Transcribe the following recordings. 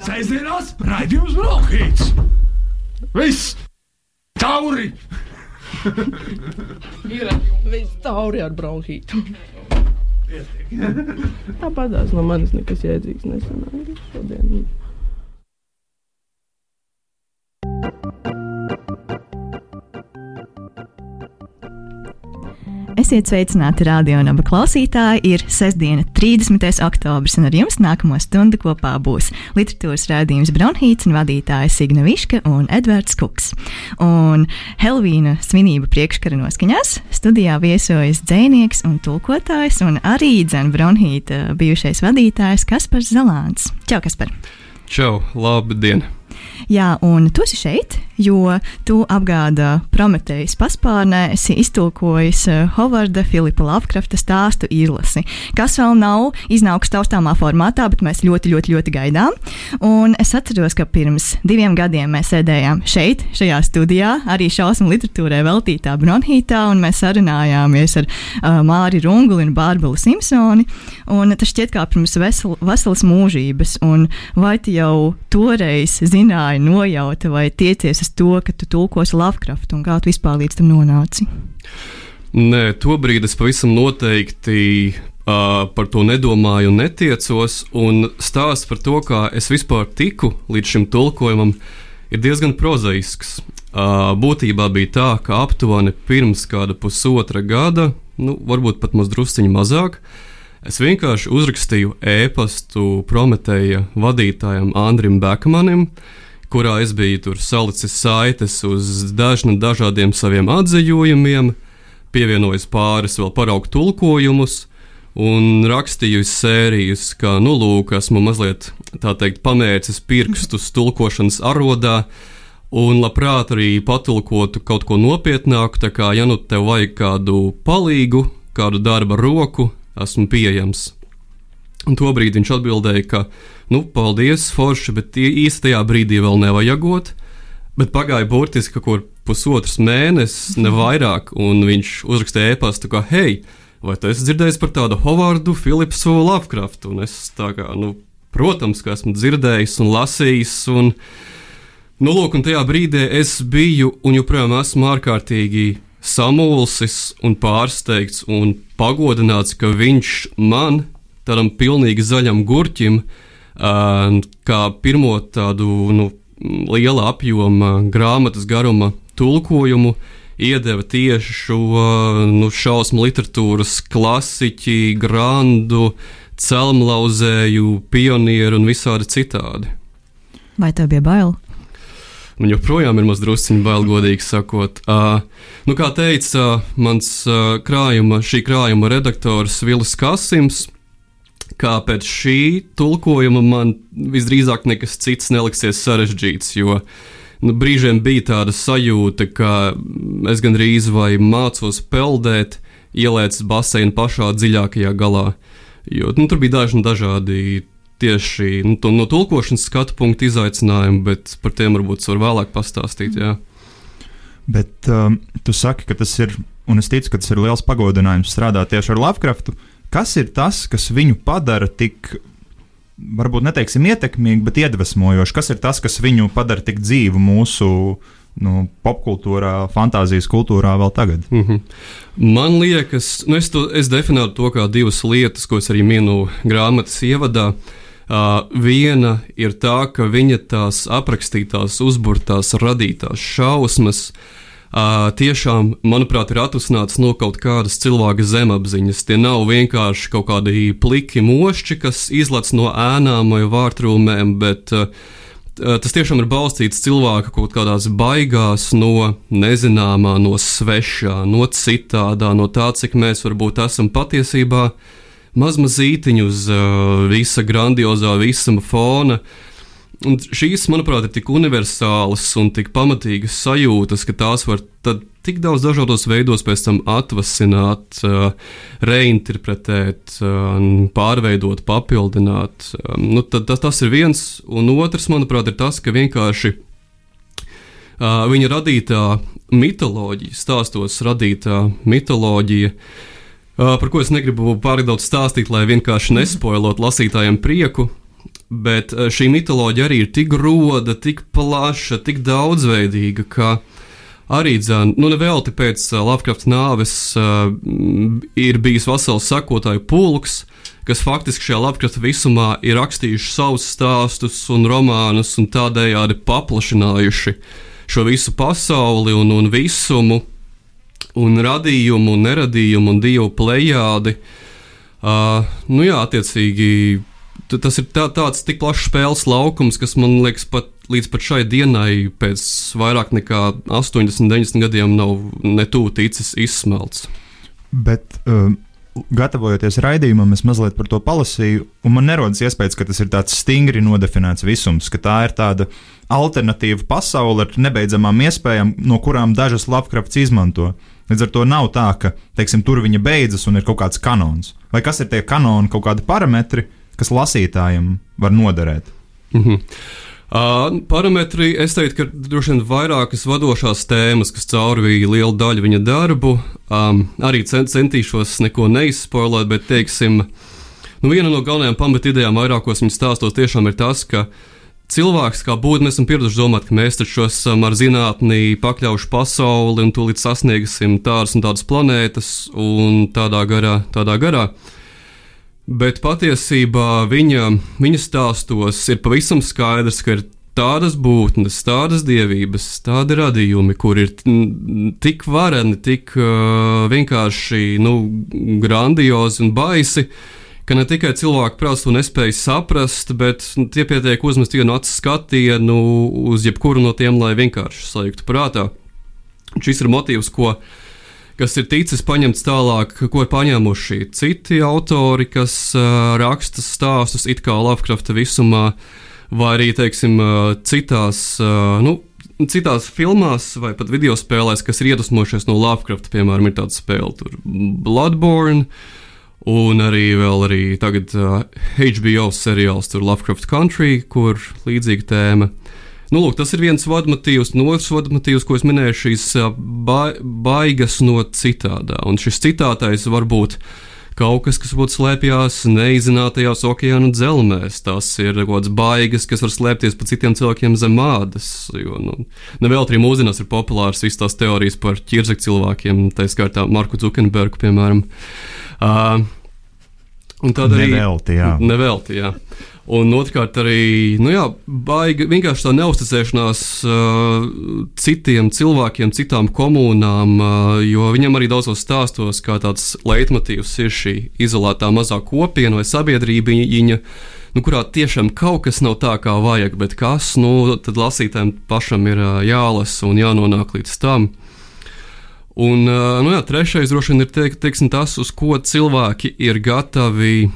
Sēžamās raidījums Brokhīts. Viss! Tauri! Ir viss tauri ar bronhītu. Tāpat no manis nekas jēdzīgs nesanāca šodien. Esiet sveicināti radio naba klausītāji. Ir sestdiena, 30. oktobris, un ar jums nākamo stundu kopā būs literatūras rādījums Bronhīts un vadītāja Signa Viška un Edvards Kuks. Un Helvīna svinību priekškara noskaņās studijā viesojas dzēnieks un tulkotājs un arī dzēn Bronhīta bijušais vadītājs Kaspars Zalāns. Čau, Kaspar! Čau, labi diena! Jā, un tu esi šeit, jo tu apgādā Prometējas paspārnē, esi iztulkojis uh, Hovarda Filipa Lavkrafta stāstu īrlasi, kas vēl nav iznākusi taustāmā formātā, bet mēs ļoti, ļoti, ļoti gaidām. Un es atceros, ka pirms diviem gadiem mēs sēdējām šeit, šajā studijā, arī šausmu literatūrai veltītā Bronhītā, un mēs sarunājāmies ar uh, Māri Runguli un Bārbelu Simpsoni. Un tas šķiet kā pirms vesel, veselas mūžības, un vai tu jau toreiz zināji, nojauta vai tiecies uz to, ka tu tulkosi Lovecraftu un kā tu vispār līdz tam nonāci? Nē, tobrīd es pavisam noteikti uh, par to nedomāju un netiecos. Un stāsts par to, kā es vispār tiku līdz šim tulkojumam, ir diezgan prozaisks. Uh, būtībā bija tā, ka aptuveni pirms kāda pusotra gada, nu, varbūt pat mazliet mazāk, es vienkārši uzrakstīju e-pastu Prometēja vadītājam Andrim Bekmanim, kurā es biju salicis saites uz dažna, dažādiem saviem atzījumiem, pievienojis pāris vēl paraugu tulkojumus. Un rakstīju sērijas, kā, nu, lūk, esmu mazliet, tā teikt, pamērcis pirkstus tulkošanas arodā, un labprāt arī patulkotu kaut ko nopietnāku. Tā kā, ja nu tev vajag kādu palīgu, kādu darba roku, esmu pieejams. Un tobrīd viņš atbildēja, ka, nu, paldies, forši, bet īstajā brīdī vēl nevajagot. Bet pagāja burtiski kaut pusotrs mēnesis, ne vairāk, un viņš uzrakstīja e-pastu, ka, hei, vai tu esi dzirdējis par tādu Hovardu Philipsu Lovecraftu? Un es tā kā, nu, protams, ka esmu dzirdējis un lasījis, un, nu, lūk, un tajā brīdī es biju un joprojām esmu ārkārtīgi samulsis un pārsteigts un pagodināts, ka viņš man tādam pilnīgi zaļam gurķim, kā pirmo tādu nu, liela apjoma grāmatas garuma tulkojumu, iedeva tieši šo nu, šausmu literatūras klasiķi, grandu, celmlauzēju, pionieru un visādi citādi. Vai tev bija bail? Man joprojām ir mazliet bail, godīgi sakot. Uh, nu, kā teica mans uh, krājuma, šī krājuma redaktors Vilis Kasims, kā pēc šī tulkojuma man visdrīzāk nekas cits neliksies sarežģīts. Jo nu, brīžiem bija tāda sajūta, ka es gandrīz vai mācos peldēt, ielēcis baseina pašā dziļākajā galā. Jo nu, tur bija daži dažādi tieši nu, to, no tulkošanas skatu punktu izaicinājumi, bet par tiem varbūt var vēlāk pastāstīt. Jā. Bet um, tu saki, ka tas ir, un es ticu, ka tas ir liels pagodinājums strādāt tieši ar Lovecraftu. Kas ir tas, kas viņu padara tik, varbūt neteiksim, ietekmīgu, bet iedvesmojošu? Kas ir tas, kas viņu padara tik dzīvu mūsu nu, popkultūrā, fantāzijas kultūrā vēl tagad? Mm -hmm. Man liekas, nu es, to, es definēju to kā divas lietas, ko es arī minu grāmatas ievadā. Uh, viena ir tā, ka viņa tās aprakstītās, uzburtās, radītās šausmas uh, Uh, tiešām, manuprāt, ir atrasināts no kaut kādas cilvēka zemapziņas. Tie nav vienkārši kaut kādi pliki mošķi, kas izlaiž no ēnām vai vārtrūmēm, bet uh, tas tiešām ir balstīts cilvēka kaut kādās baigās, no nezināmā, no svešā, no citādā, no tā, cik mēs varbūt esam patiesībā mazmazītiņi uz uh, visa grandiozā, visuma fona. Uh, Un šīs, manuprāt, ir tik universālas un tik pamatīgas sajūtas, ka tās var tik daudz dažādos veidos pēc tam atvasināt, uh, reinterpretēt, uh, pārveidot, papildināt. Um, nu, tad, tas, tas ir viens, un otrs, manuprāt, ir tas, ka vienkārši uh, viņa radītā mitoloģija, stāstos radītā mitoloģija. Uh, par ko es negribu pārāk daudz stāstīt, lai vienkārši nespoilot lasītājiem prieku, bet uh, šī mitoloģija arī ir tik roda, tik plaša, tik daudzveidīga, ka arī dzēn, nu, nevelti pēc uh, Lovecraft nāves uh, ir bijis vesels sakotāju pulks, kas faktiski šajā Lovecraft visumā ir rakstījuši savus stāstus un romānus un tādējādi paplašinājuši šo visu pasauli un, un visumu un radījumu un neradījumu un dievu plējādi. Uh, nu jā, attiecīgi, tas ir tā, tāds tik plašs spēles laukums, kas man liekas pat līdz pat šai dienai, pēc vairāk nekā 80, 90 gadiem, nav netūlīt ticis izsmelts. Bet, uh, gatavojoties raidījumam, es mazliet par to palasīju, un man nerodas iespējas, ka tas ir tāds stingri nodefinēts visums, ka tā ir tāda alternatīva pasaule ar nebeidzamām iespējām, no kurām dažas Lovecrafts izmanto. Līdz ar to nav tā, ka teiksim, tur viņa beidzas un ir kaut kāds kanons. Vai kas ir tie kanoni, kaut kādi parametri, kas lasītājiem var noderēt? Mm -hmm. Uh, parametri, es teiktu, ka droši vien vairākas vadošās tēmas, kas caurvīja lielu daļu viņa darbu. Um, arī centīšos neko neizspoilēt, bet, teiksim, nu, viena no galvenajām pamatidejām vairākos viņa stāstos tiešām ir tas, ka cilvēks kā būtne esam pieraduši domāt, ka mēs taču esam ar zinātnī pakļaujuši pasauli un tūlīt sasniegsim tādas un tādas planētas un tādā garā. Tādā garā. Bet patiesībā viņa, viņa stāstos ir pavisam skaidrs, ka ir tādas būtnes, tādas dievības, tādi radījumi, kur ir tik vareni, tik uh, vienkārši nu, grandiozi un baisi, ne tikai cilvēki prasa to nespēja saprast, bet nu, tie pietiek uzmest vienu acu skatienu uz jebkuru no tiem, lai vienkārši sajūgtu prātā. Šis ir motīvs, ko kas ir ticis paņemts tālāk, ko ir paņēmuši citi autori, kas uh, raksta stāstus it kā Lovecrafta visumā, vai arī, teiksim, uh, citās, uh, nu, citās filmās vai pat video spēlēs, kas ir iedvesmojušies no Lovecrafta, piemēram, ir tāda spēle, tur Bloodborne. Un arī vēl arī tagad uh, HBO seriāls, tur Lovecraft Country, kur līdzīga tēma. Nu, lūk, tas ir viens vadmotīvs, un otrs vadmotīvs, ko es minēju, šīs ba baigas no citādā. Un šis citātais var būt kaut kas, kas būtu slēpjās neizzinātajās okeāna dzelzmēs. Tas ir kaut kāds baigas, kas var slēpties pa citiem cilvēkiem zem ādas. Jo, nu, nevēl arī mūsdienās ir populāras visas tās teorijas par ķirzekļu cilvēkiem, tā skaitā Marku Zukenbergu, piemēram. Uh, Un tāda arī nevelti, jā. Nevelti, jā. Un otrkārt, arī nu jā, baigi, vienkārši tā neusticēšanās uh, citiem cilvēkiem, citām komunām, uh, jo viņam arī daudzos stāstos, kā tāds leitmotīvs ir šī izolētā mazā kopiena vai sabiedrība, viņa, nu, kurā tiešām kaut kas nav tā, kā vajag, bet kas, nu, tad lasītājiem pašam ir uh, jālasa un jānonāk līdz tam. Un uh, nu jā, trešais droši vien ir teik, teiksim, tas, uz ko cilvēki ir gatavi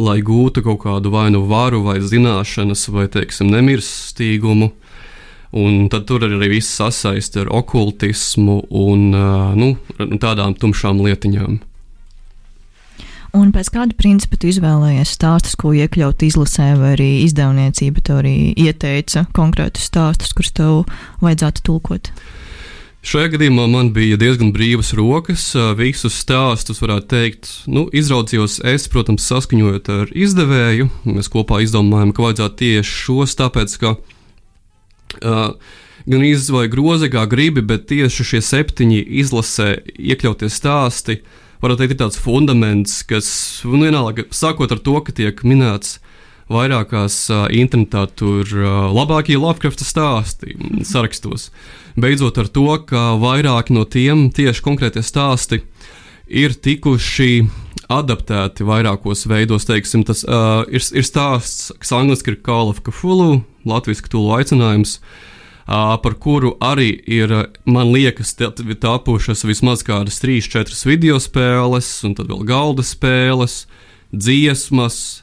lai gūtu kaut kādu vai nu varu, vai zināšanas, vai, teiksim, nemirstīgumu. Un tad tur arī viss sasaist ar okultismu un nu, tādām tumšām lietiņām. Un pēc kāda principa tu izvēlējies stāstus, ko iekļaut izlasē, vai arī izdevniecība tev arī ieteica konkrētus stāstus, kurus tev vajadzētu tulkot? Uh, Šajā gadījumā man bija diezgan brīvas rokas. Visus stāstus, varētu teikt, nu, izraudzījos es, protams, saskaņojot ar izdevēju. Mēs kopā izdomājām, ka vajadzētu tieši šos, tāpēc, ka uh, gan izvai grozi, kā gribi, bet tieši šie septiņi izlasē iekļautie stāsti, varētu teikt, ir tāds fundaments, kas, nu, vienalga, sākot ar to, ka tiek minēts vairākās internetā tur labākie Lovecrafta stāsti sarakstos. Beidzot ar to, ka vairāki no tiem tieši konkrētie stāsti ir tikuši adaptēti vairākos veidos. Teiksim, tas uh, ir, ir stāsts, kas angļuiski ir Call of Cthulhu, latviešu tūlu aicinājums. Uh, par kuru arī ir, man liekas, tapušas vismaz kādas 3-4 video spēles, un tad vēl galda spēles, dziesmas,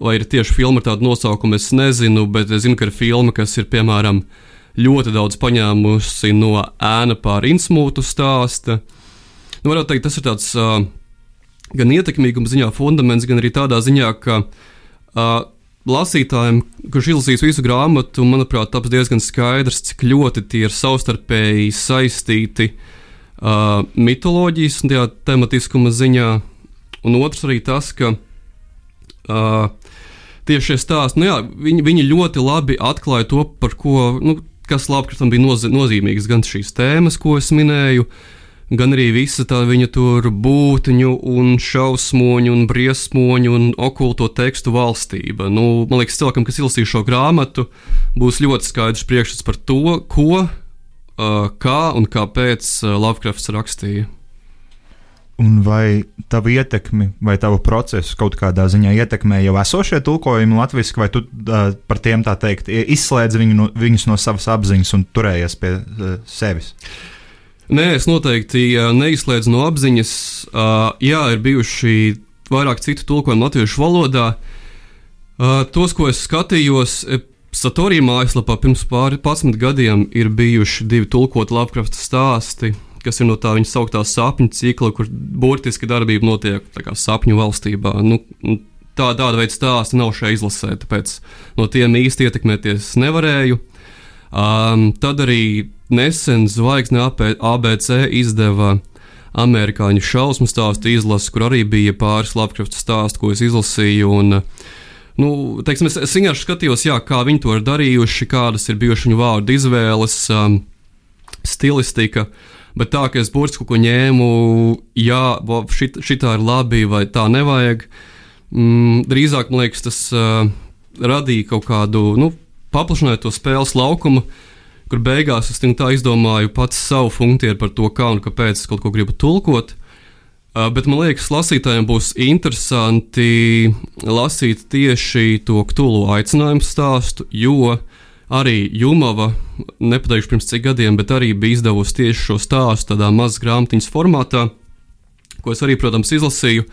vai ir tieši filma ar tādu nosaukumu, es nezinu, bet es zinu, ka ir filma, kas ir piemēram ļoti daudz paņēmusi no ēna pār insmūtu stāsta. Nu, varētu teikt, tas ir tāds uh, gan ietekmīguma ziņā fundaments, gan arī tādā ziņā, ka uh, lasītājiem, kurš izlasīs visu grāmatu, manuprāt, taps diezgan skaidrs, cik ļoti tie ir savstarpēji saistīti uh, mitoloģijas un tematiskuma ziņā. Un otrs arī tas, ka Uh, tieši šie stāsti, nu jā, viņi, viņi ļoti labi atklāja to, par ko, nu, kas Lavkraftam bija noz nozīmīgs, gan šīs tēmas, ko es minēju, gan arī visa tā viņa tur būtņu un šausmoņu un briesmoņu un okulto tekstu valstība. Nu, man liekas, cilvēkam, kas izlasīs šo grāmatu, būs ļoti skaidrs priekšstats par to, ko, uh, kā un kāpēc uh, Lavkrafts rakstīja. Un vai tavu ietekmi vai tavu procesu kaut kādā ziņā ietekmē jau esošie tulkojumi latviešu, vai tu uh, par tiem tā teikt izslēdz viņu no, viņus no savas apziņas un turējies pie uh, sevis? Nē, es noteikti neizslēdzu no apziņas. Uh, jā, ir bijuši vairāk citu tulkojumu latviešu valodā. Uh, tos, ko es skatījos, Satorija mājaslapā pirms pāris gadiem ir bijuši divi tulkoti Lovecraft stāsti kas ir no tā viņa sauktā sapņu cikla, kur burtiski darbība notiek sapņu valstībā. Nu, tā, tāda veida stāsti nav šeit izlasē, tāpēc no tiem īsti ietekmēties nevarēju. Um, tad arī nesen Zvaigzne ABC izdeva amerikāņu šausmu stāstu izlasi, kur arī bija pāris Lovecraft stāstu, ko es izlasīju. Un, nu, teiksim, es, es vienkārši skatījos, jā, kā viņi to ir darījuši, kādas ir bijušas viņu vārdu izvēles, um, stilistika. Uh, Bet tā, ka es kaut ko ņēmu, jā, šit, šitā ir labi vai tā nevajag. Mm, drīzāk man liekas, tas uh, radīja kaut kādu nu, paplašinātu to spēles laukumu, kur beigās es tā izdomāju pats savu funkciju par to, kā un kāpēc es kaut ko gribu tulkot. Uh, bet man liekas, lasītājiem būs interesanti lasīt tieši to ktulu aicinājumu stāstu, jo arī Jumava, nepateikšu pirms cik gadiem, bet arī bija izdevusi tieši šo stāstu tādā mazā grāmatiņas formātā, ko es arī, protams, izlasīju.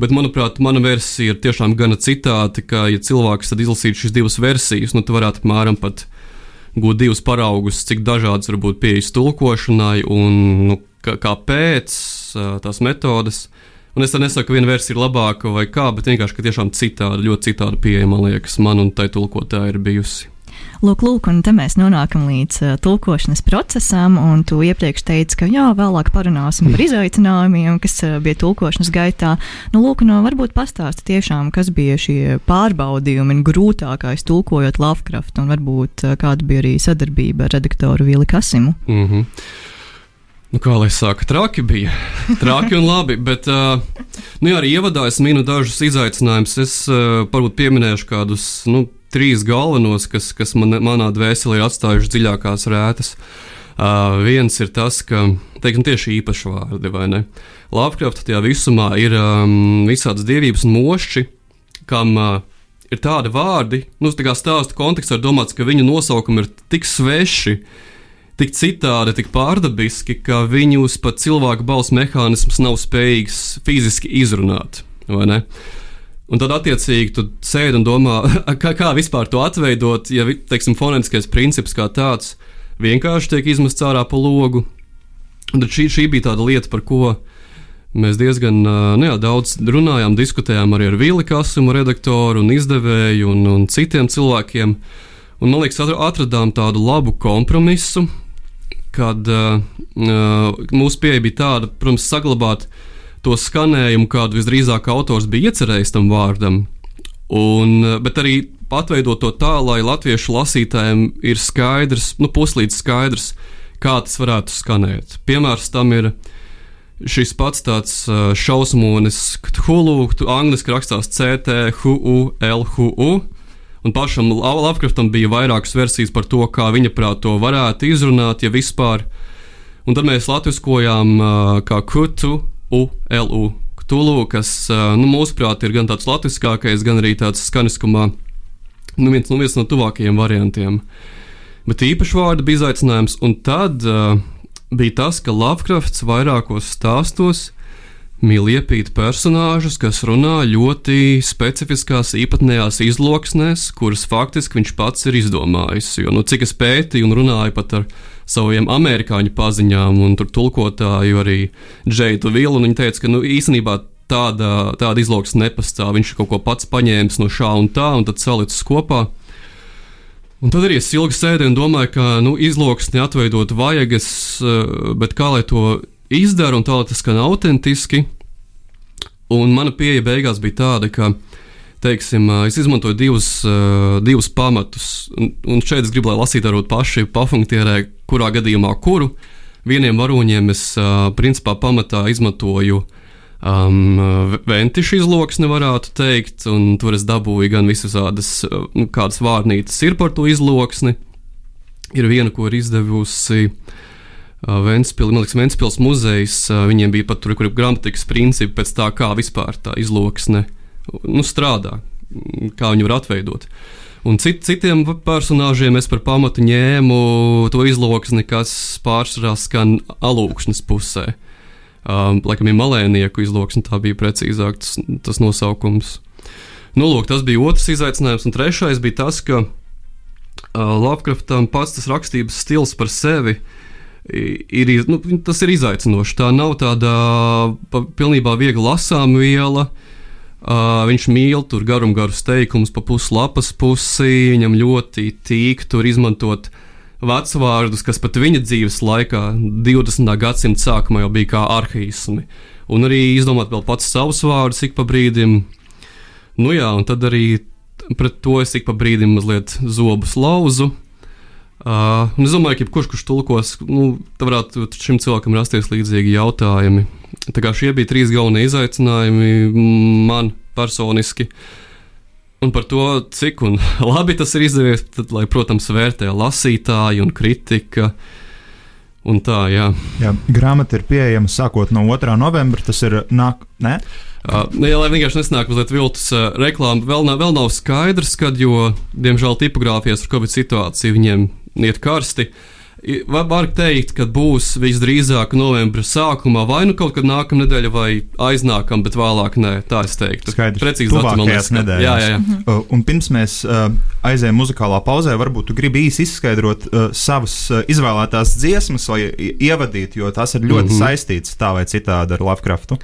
Bet, manuprāt, mana versija ir tiešām gana citāta, ka, ja cilvēks izlasītu šīs divas versijas, nu, tad varētu apmēram pat gūt divus paraugus, cik dažādas var būt pieejas tulkošanai un nu, kāpēc tās metodes. Un es nesaku, ka viena versija ir labāka vai kā, bet vienkārši, ka tiešām citāda, ļoti citāda pieeja, man liekas, man un tai tulkotāji ir bijusi. Lūk, lūk, un te mēs nonākam līdz uh, tulkošanas procesam, un tu iepriekš teici, ka jā, vēlāk parunāsim par izaicinājumiem, kas uh, bija tulkošanas gaitā. Nu, lūk, no varbūt pastāsti tiešām, kas bija šie pārbaudījumi un grūtākais tulkojot Lovecraft, un varbūt uh, kāda bija arī sadarbība ar redaktoru Vili Kasimu. Mm -hmm. Nu, kā lai saka, traki bija. Traki un labi, bet uh, nu, jā, arī ievadā es minu dažus izaicinājumus. Es uh, varbūt pieminēšu kādus nu, trīs galvenos, kas, kas man, manā dvēselē atstājuši dziļākās rētas. Uh, viens ir tas, ka teiksim, tieši īpaši vārdi, vai ne? Lovecraft tajā visumā ir um, visādas dievības mošķi, kam uh, ir tādi vārdi, nu, tā kā stāstu kontekstā ir domāts, ka viņu nosaukumi ir tik sveši, tik citādi, tik pārdabiski, ka viņus pat cilvēka balss mehānisms nav spējīgs fiziski izrunāt. Uh, Un tad, attiecīgi, tu sēdi un domā, kā, kā vispār to atveidot, ja teiksim, fonētiskais princips kā tāds vienkārši tiek izmests ārā pa logu. Un tad šī, šī bija tāda lieta, par ko mēs diezgan nu jā, daudz runājām, diskutējām arī ar Vili Kasumu, redaktoru un izdevēju un, un citiem cilvēkiem. Un, man liekas, atradām tādu labu kompromisu, kad uh, mūsu pieeja bija tāda, protams, saglabāt uh, to skanējumu, kādu visdrīzāk autors bija iecerējis tam vārdam. Un, bet arī atveidot to tā, lai latviešu lasītājiem ir skaidrs, nu, puslīdz skaidrs, kā tas varētu skanēt. Piemērs tam ir šis pats tāds šausmonis, hulu, angļuiski rakstās CT, HU, LHU. Un pašam Lavkraftam bija vairākas versijas par to, kā viņa prāt to varētu izrunāt, ja vispār. Un tad mēs latviskojām kā kutu, ULU. Tulu, kas nu, mūsuprāt ir gan tāds latviskākais, gan arī tāds skaniskumā nu, viens, nu, viens no tuvākajiem variantiem. Bet īpaši vārdu bija izaicinājums, un tad uh, bija tas, ka Lovecrafts vairākos stāstos mīl iepīt personāžus, kas runā ļoti specifiskās, īpatnējās izloksnēs, kuras faktiski viņš pats ir izdomājis. Jo, nu, cik es pētīju un runāju pat ar viņu saviem amerikāņu paziņām, un tur tulkotāju arī Džeitu Vilu. Viņa teica, ka nu, īstenībā tāda, tāda izlauksme nepastāv. Viņš kaut ko pats paņēmis no šā un tā, un tad salicis kopā. Un tad arī es ilgi sēdēju un domāju, ka nu, izlauksni atveidot vajag, es, eh, bet kā lai to izdaru un tā, lai tas skan autentiski. Un mana pieeja beigās bija tāda, ka teiksim, uh, es izmantoju divus, uh, divus pamatus. Un, un šeit es gribu, lai lasītāji varbūt paši pafunktierē, kurā gadījumā kuru. Vieniem varoņiem es uh, principā pamatā izmantoju um, ventišu izloksni, varētu teikt, un tur es dabūju gan visas tādas, uh, kādas vārnītes ir par to izloksni. Ir viena, ko ir izdevusi uh, Ventspils, man liekas, Ventspils muzejs. Viņiem bija pat tur, kur ir gramatikas principi pēc tā, kā vispār tā izloksne nu, strādā, kā viņu var atveidot. Un cit, citiem personāžiem es par pamatu ņēmu to izloksni, kas pārsvarā skan alūksnes pusē. Um, laikam, ir malēnieku izloksne, tā bija precīzāk tas, tas nosaukums. Nu, lūk, tas bija otrs izaicinājums, un trešais bija tas, ka uh, Lovecraftam pats tas rakstības stils par sevi ir, nu, tas ir izaicinoši. Tā nav tāda pa, pilnībā viegla lasāma viela. Uh, viņš mīl tur garum garus teikumus, pa puslapas pusi. Viņam ļoti tīk tur izmantot vecvārdus, kas pat viņa dzīves laikā, 20. gadsimta sākumā, jau bija kā arhīsmi. Un arī izdomāt vēl pats savus vārdus ik pa brīdim. Nu jā, un tad arī pret to es ik pa brīdim mazliet zobus lauzu. Uh, es domāju, ka jebkurš, kurš tulkos, nu, varētu šim cilvēkam rasties līdzīgi jautājumi. Tā kā šie bija trīs galvenie izaicinājumi man personiski. Un par to, cik labi tas ir izdevies, tad, lai, protams, vērtē lasītāji un kritika. Un tā, jā. jā, grāmata ir pieejama sākot no 2. novembra. Tas ir nāk, ne? Uh, jā, lai vienkārši nesnāk mazliet viltus uh, reklāma, vēl nav, vēl nav skaidrs, kad, jo, diemžēl, tipogrāfijas ar Covid situāciju viņiem iet karsti. Var teikt, ka būs visdrīzāk novembra sākumā, vai nu kaut kad nākamā nedēļa, vai aiznākamā, bet vēlāk nē, tā es teiktu. Skaidrs, precīzi tuvākajās nedēļās. Jā, jā, jā. Mhm. Uh, un pirms mēs uh, aizējām muzikālā pauzē, varbūt tu gribi īsi izskaidrot uh, savas uh, izvēlētās dziesmas, lai ievadītu, jo tās ir ļoti -hmm. saistītas tā vai citādi ar Lovecraftu.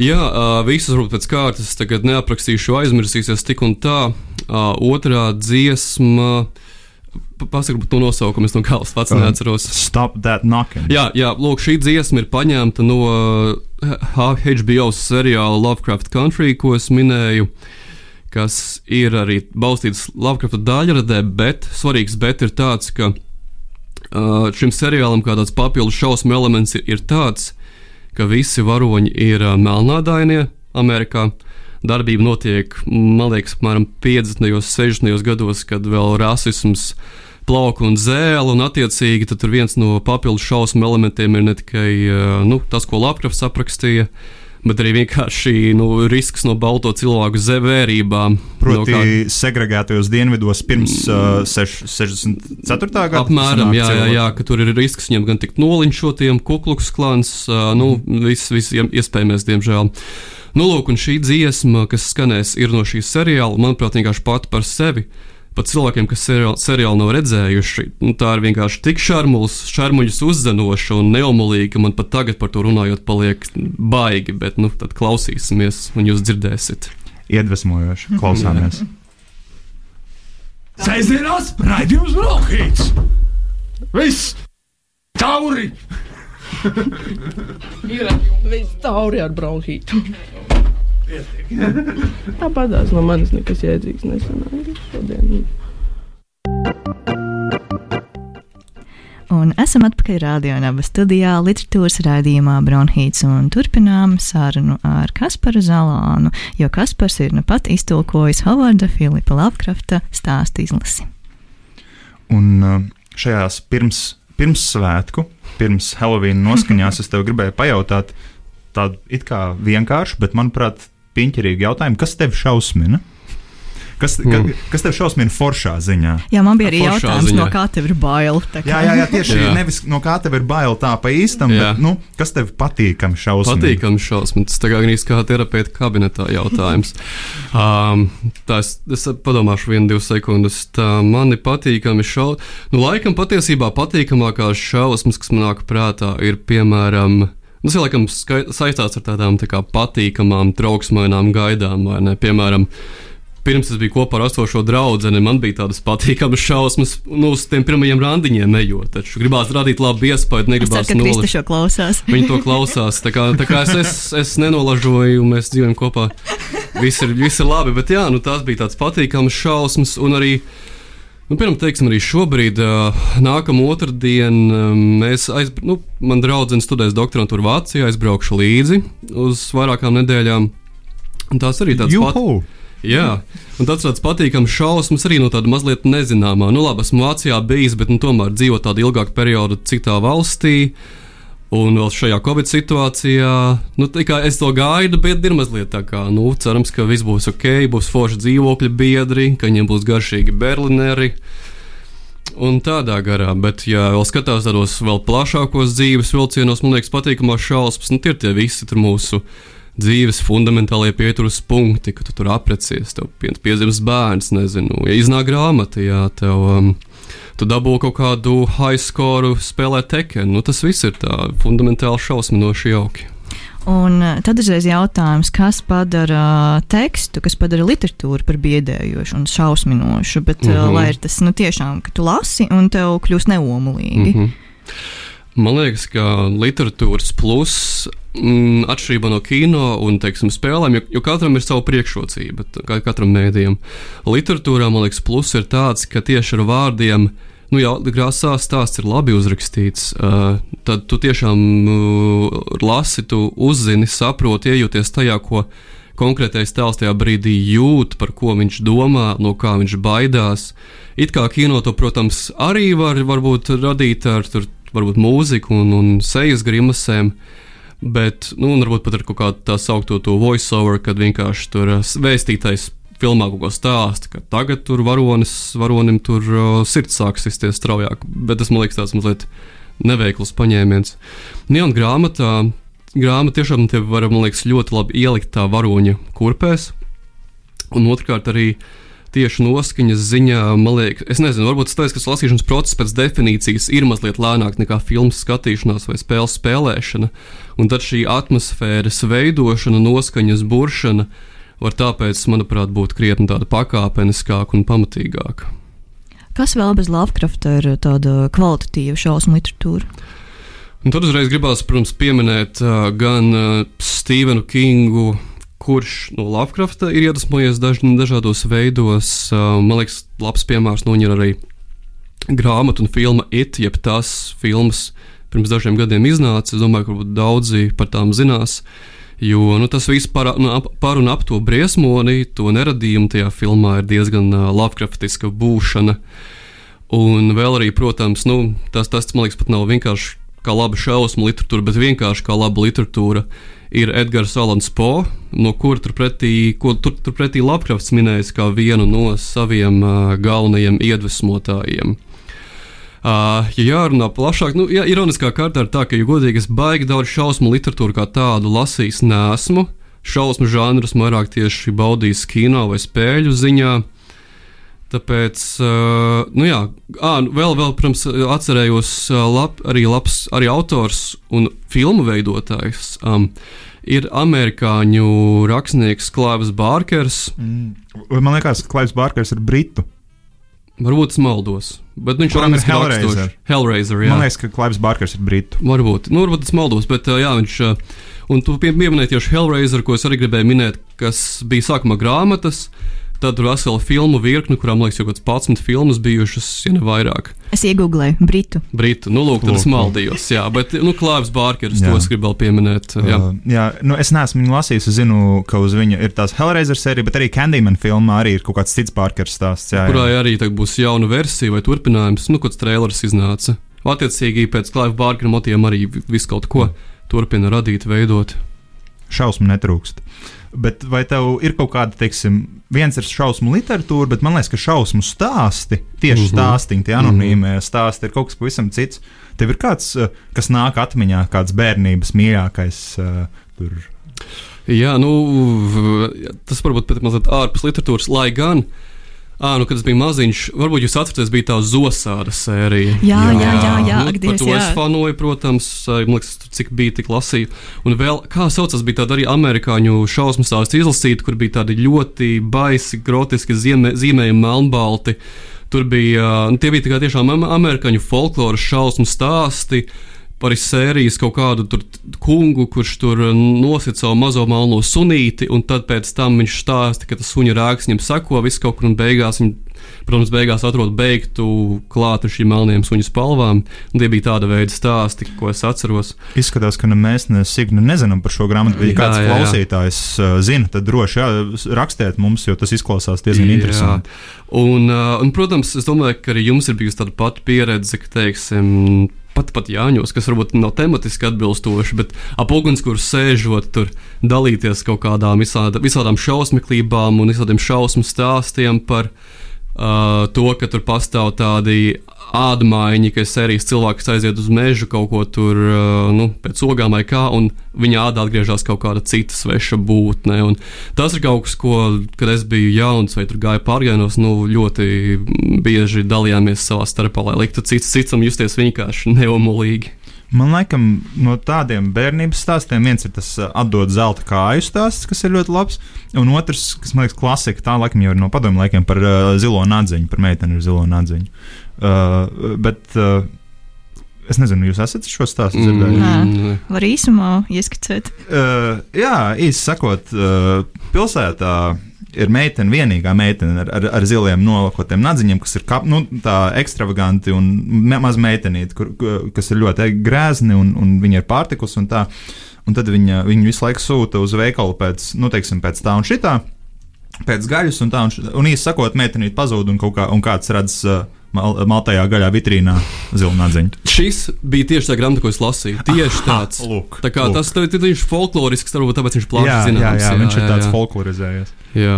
Jā, uh, visas varbūt pēc kārtas tagad neaprakstīšu, aizmirsīsies tik un tā. Uh, otrā dziesma. Uh, Pasakot to nosaukumu, es no galvas pats uh, neatceros. Stop that knocking. Jā, jā, lūk, šī dziesma ir paņemta no HBO uh, seriāla Lovecraft Country, ko es minēju, kas ir arī balstīts Lovecraft daļradē, bet svarīgs bet ir tāds, ka uh, šim seriālam kā tāds papildus šausmu elements ir, ir tāds, ka visi varoņi ir uh, melnādainie Amerikā. Uh, darbība notiek, man liekas, apmēram 50. un 60. gados, kad vēl rasisms plauka un zēla, un attiecīgi tur viens no papildus šausmu elementiem ir ne tikai nu, tas, ko Lapkrafts aprakstīja. Bet arī vienkārši nu, risks no balto cilvēku zvērībām. Proti, no kā... segregētajos dienvidos pirms uh, seš, 64. gada. Apmēram, jā, jā, jā, ka tur ir risks viņam gan tikt noliņšotiem, kukluks klāns, uh, nu, mm. viss, viss iespējamais, diemžēl. Uh, Nu, lūk, un šī dziesma, kas skanēs, ir no šīs seriāla, manuprāt, vienkārši pati par sevi. Pat cilvēkiem, kas seriālu, seriālu nav redzējuši, nu, tā ir vienkārši tik šarmuļs, šarmuļus uzzinoša un neomulīga, ka man pat tagad par to runājot, paliek baigi. Bet, nu, tad klausīsimies, un jūs dzirdēsiet. Iedvesmojoši, klausāmies. Sēžamās, raidījums Brokhīts! Viss! Tauri! Ir viss tauri ar bronhītu. Tāpat tās no manis nekas jēdzīgs nesanāca šodien. Un esam atpakaļ radionāba studijā, literatūras raidījumā Bronhīts un turpinām sarunu ar Kasparu Zalānu, jo Kaspars ir nu pat iztulkojis Hovarda Filipa Lavkrafta stāstu izlasi. Un uh, šajās pirms pirms svētku, pirms Halloween noskaņās, es tev gribēju pajautāt tādu it kā vienkāršu, bet, manuprāt, piņķerīgu jautājumu, kas tev šausmina? Kas, ka, mm. kas tev šausmina foršā ziņā? Jā, man bija arī foršā jautājums, ziņā. no kā tev ir bail. Jā, jā, jā, tieši jā. nevis no kā tev ir bail tā pa īstam, jā. bet nu, kas tev patīkami šausmina? Patīkami šausmina. Tas tā kā gandrīz kā terapeita kabinetā jautājums. um, tā es, es padomāšu vienu, divas sekundes. Tā mani patīkami šausmas. Nu, laikam patiesībā patīkamākās šausmas, kas man nāk prātā, ir piemēram. Tas ir laikam saistīts ar tādām tā kā, patīkamām, trauksmainām gaidām, vai ne? Piemēram, pirms es biju kopā ar esošo draugu, man bija tādas patīkamas šausmas, nu, uz tiem pirmajiem randiņiem ejot. Taču gribās radīt labu iespēju, negribās to nolaist. Šo klausās. Viņi to klausās. Tā kā, tā kā es, es, es nenolažoju, mēs dzīvojam kopā. Viss ir, viss ir labi, bet jā, nu, tās bija tādas patīkamas šausmas. Un arī, nu, piemēram, teiksim, arī šobrīd, nākamā otrdiena, mēs aizbraucam, nu, man draudzene studēs doktorantūru Vācijā, aizbraukšu līdzi uz vairākām nedēļām. Un tās arī tādas patīkamas. Jā, un tas tāds patīkams šausmas arī no tāda mazliet nezināmā. Nu, labi, esmu Vācijā bijis, bet nu, tomēr dzīvo tādu ilgāku periodu citā valstī. Un vēl šajā Covid situācijā, nu, es to gaidu, bet ir mazliet tā kā, nu, cerams, ka viss būs ok, būs forši dzīvokļi biedri, ka viņiem būs garšīgi berlineri. Un tādā garā, bet, ja vēl skatās tādos vēl plašākos dzīves vilcienos, man liekas, patīkamās šausmas, nu, tie ir tie visi mūsu dzīves fundamentālie pieturas punkti, ka tu tur aprecies, tev piedzimis bērns, nezinu, ja iznāk grāmata, jā, tev. Um, Tu dabū kaut kādu high score, spēlē tekenu. Nu, tas viss ir tā fundamentāli šausminoši jauki. Un uh, tad uzreiz jautājums, kas padara tekstu, kas padara literatūru par biedējošu un šausminošu, bet mm -hmm. lai ir tas nu, tiešām, ka tu lasi un tev kļūst neomulīgi. Mm -hmm. Man liekas, ka literatūras plus mm, atšķirībā no kino un teiksim, spēlēm, jo, jo katram ir sava priekšrocība, kā katram mēdījam. Literatūrā man liekas, plus ir tāds, ka tieši ar vārdiem. Nu, ja grāmatā stāsts ir labi uzrakstīts, uh, tad tu tiešām uh, lasi, tu uzzini, saproti, iejūties tajā, ko konkrētais tēls tajā brīdī jūt, par ko viņš domā, no kā viņš baidās. It kā kino to, protams, arī var varbūt, radīt ar tur, varbūt mūziku un, un sejas grimasēm. Bet, nu, varbūt pat ar kaut kādu tā saucamo voiceover, kad vienkārši tur uh, vēstītais filmā kaut ko stāsta, ka tagad tur varonis, varonim tur uh, sirds sāks izties straujāk. Bet tas man liekas tāds mazliet neveikls paņēmiens. Nē, un grāmatā, grāmata tiešām te var, man liekas, ļoti labi ielikt tā varoņa kurpēs. Un otrkārt arī uh, tieši noskaņas ziņā, man liekas, es nezinu, varbūt tas, ka lasīšanas process pēc definīcijas ir mazliet lēnāk nekā filmas skatīšanās vai spēles spēlēšana, un tad šī atmosfēras veidošana, noskaņas buršana var tāpēc, manuprāt, būt krietni tāda pakāpeniskāka un pamatīgāka. Kas vēl bez Lovecrafta ir tāda kvalitatīva šausmu literatūra? Un tad uzreiz gribās, protams, pieminēt uh, gan uh, Stevenu Kingu, kurš no Lovecrafta ir iedvesmojies daž, dažādos veidos. Uh, man liekas, labs piemērs no viņa ir arī grāmatu un filma It, jeb tās filmas pirms dažiem gadiem iznāca. Es domāju, ka daudzi par tām zinās. Jo nu, tas viss par, nu, par un ap to briesmoni, to neradījumu tajā filmā ir diezgan uh, Lovecraftiska būšana. Un vēl arī, protams, nu, tas, tas man liekas, pat nav vienkārši kā laba šausmu literatūra, bet vienkārši kā laba literatūra ir Edgars Alans Po, no kura turpretī, ko tur, turpretī Lapkrafts minējis kā vienu no saviem uh, galvenajiem iedvesmotājiem. Uh, ja jārunā plašāk, nu, ja, ironiskā kārtā ir tā, ka, ja godīgi, es baigi daudz šausmu literatūru kā tādu lasījis nesmu. Šausmu žanrus vairāk tieši baudījis kino vai spēļu ziņā. Tāpēc, uh, nu jā, à, vēl, vēl, protams, atcerējos uh, lab, arī labs arī autors un filmu veidotājs. Um, ir amerikāņu rakstnieks Klaivs Bārkers. Mm. Man liekas, ka Klaivs Bārkers ir britu. Varbūt es maldos. Bet viņš ir Hellraiser. Hellraiser jā. Man liekas, ka Klaivs Bārkers ir britu. Varbūt, nu, varbūt es maldos, bet jā, viņš. Un tu pieminēji tieši Hellraiser, ko es arī gribēju minēt, kas bija sākumā grāmatas. Tad tur vesela filmu virkne, kurām liekas, jau kaut kāds 11 filmas bijušas, ja ne vairāk. Es iegūlēju Britu. Britu, nu, lūk, tad es maldījos. Jā, bet, nu, Klāvs Bārkers, to es gribu vēl pieminēt. Jā, uh, jā nu, es neesmu viņu lasījis. Es zinu, ka uz viņa ir tās Hellraiser sērija, bet arī Candyman filmā arī ir kaut kāds cits Bārkers stāsts. Jā, jā. Kurā arī būs jauna versija vai turpinājums, nu, kāds trailers iznāca. Attiecīgi pēc Klāva Bārkera motīviem arī visu kaut ko turpina radīt, veidot. Šausmu netrūkst. Bet vai tev ir kaut kāda, teiksim, viens ir šausmu literatūra, bet man liekas, ka šausmu stāsti, tieši mm -hmm. stāstīņi, tie anonīmie mm -hmm. stāsti, ir kaut kas pavisam cits. Tev ir kāds, eh, kas nāk atmiņā, kāds bērnības mīļākais uh, tur. Jā, nu, tas varbūt pat mazliet ārpus literatūras, lai gan Ah, nu, kad es biju maziņš, varbūt jūs atceraties, bija tā zosāra sērija. Jā, jā, jā, jā, nu, Dievs, to jā. es fanoju, protams, man liekas, cik bija, tik lasīju. Un vēl, kā saucas, bija tāda arī amerikāņu šausmu stāsts izlasīta, kur bija tādi ļoti baisi, groteski zīmē, zīmējumi melnbalti. Tur bija, nu, tie bija tikai tiešām am- amerikāņu folkloras šausmu stāsti. Par sērijas kaut kādu tur kungu, kurš tur nosit savu mazo melno sunīti, un tad pēc tam viņš stāsta, ka tas suņa rēks viņam seko visu kaut kur, un beigās viņi, protams, beigās atrod beigtu klāt ar šīm melniem suņu spalvām. Un tie bija tāda veida stāsti, ko es atceros. Izskatās, ka ne mēs, ne Signa, nezinām par šo grāmatu. bet Ja Jā, kāds jā, jā. klausītājs uh, zina, tad droši jā, rakstiet mums, jo tas izklausās diezgan interesanti. Un, uh, un, protams, es domāju, ka arī jums ir bijusi tāda pati pieredze, ka, teiksim, pat, pat Jāņos, kas varbūt nav tematiski atbilstoši, bet ap ugunskura sēžot, tur dalīties kaut kādām visāda, visādām šausmīgībām un visādiem šausmu stāstiem par uh, to, ka tur pastāv tādi ādmaiņi, ka sērijas cilvēks aiziet uz mežu kaut ko tur uh, nu, pēc ogām vai kā, un viņa ādā atgriežas kaut kāda cita sveša būtne. Un tas ir kaut kas, ko, kad es biju jauns vai tur gāju pārgājienos, nu, ļoti bieži dalījāmies savā starpā, lai liktu cits citam justies vienkārši neomolīgi. Man liekas, no tādiem bērnības stāstiem viens ir tas uh, atdot zelta kāju stāsts, kas ir ļoti labs. Un otrs, kas man liekas, klasika, tā laikam jau ir no padomu laikiem par uh, zilo nadziņu, par meiteni ar zilo nadziņu. Uh, bet uh, es nezinu, jūs esat šo stāstu dzirdējuši? Nē. nē. Var īsumā ieskicēt. Uh, jā, īsi sakot, uh, pilsētā ir meitene, vienīgā meitene ar, ar, ar ziliem nolakotiem nadziņiem, kas ir kap, nu, tā ekstravaganti un me, maz meitenīti, kur, ku- kas ir ļoti grēzni un, un viņa ir pārtikusi un tā. Un tad viņa, viņa visu laiku sūta uz veikalu pēc, nu, teiksim, pēc tā un šitā. Pēc gaļas, un tā, un, un īsi sakot, meitenīte pazūd, un, kā, un kāds redz uh, mal, maltajā gaļā vitrīnā zilu nadziņu. Šis bija tieši tā grāmata, ko es lasīju. Tieši tāds. lūk, tā kā lūk. tas tev- tev ir folklorisks, varbūt tāpēc viņš plaši Jā, jā, zināms. jā, viņš ir tāds folklorizējies. Jā.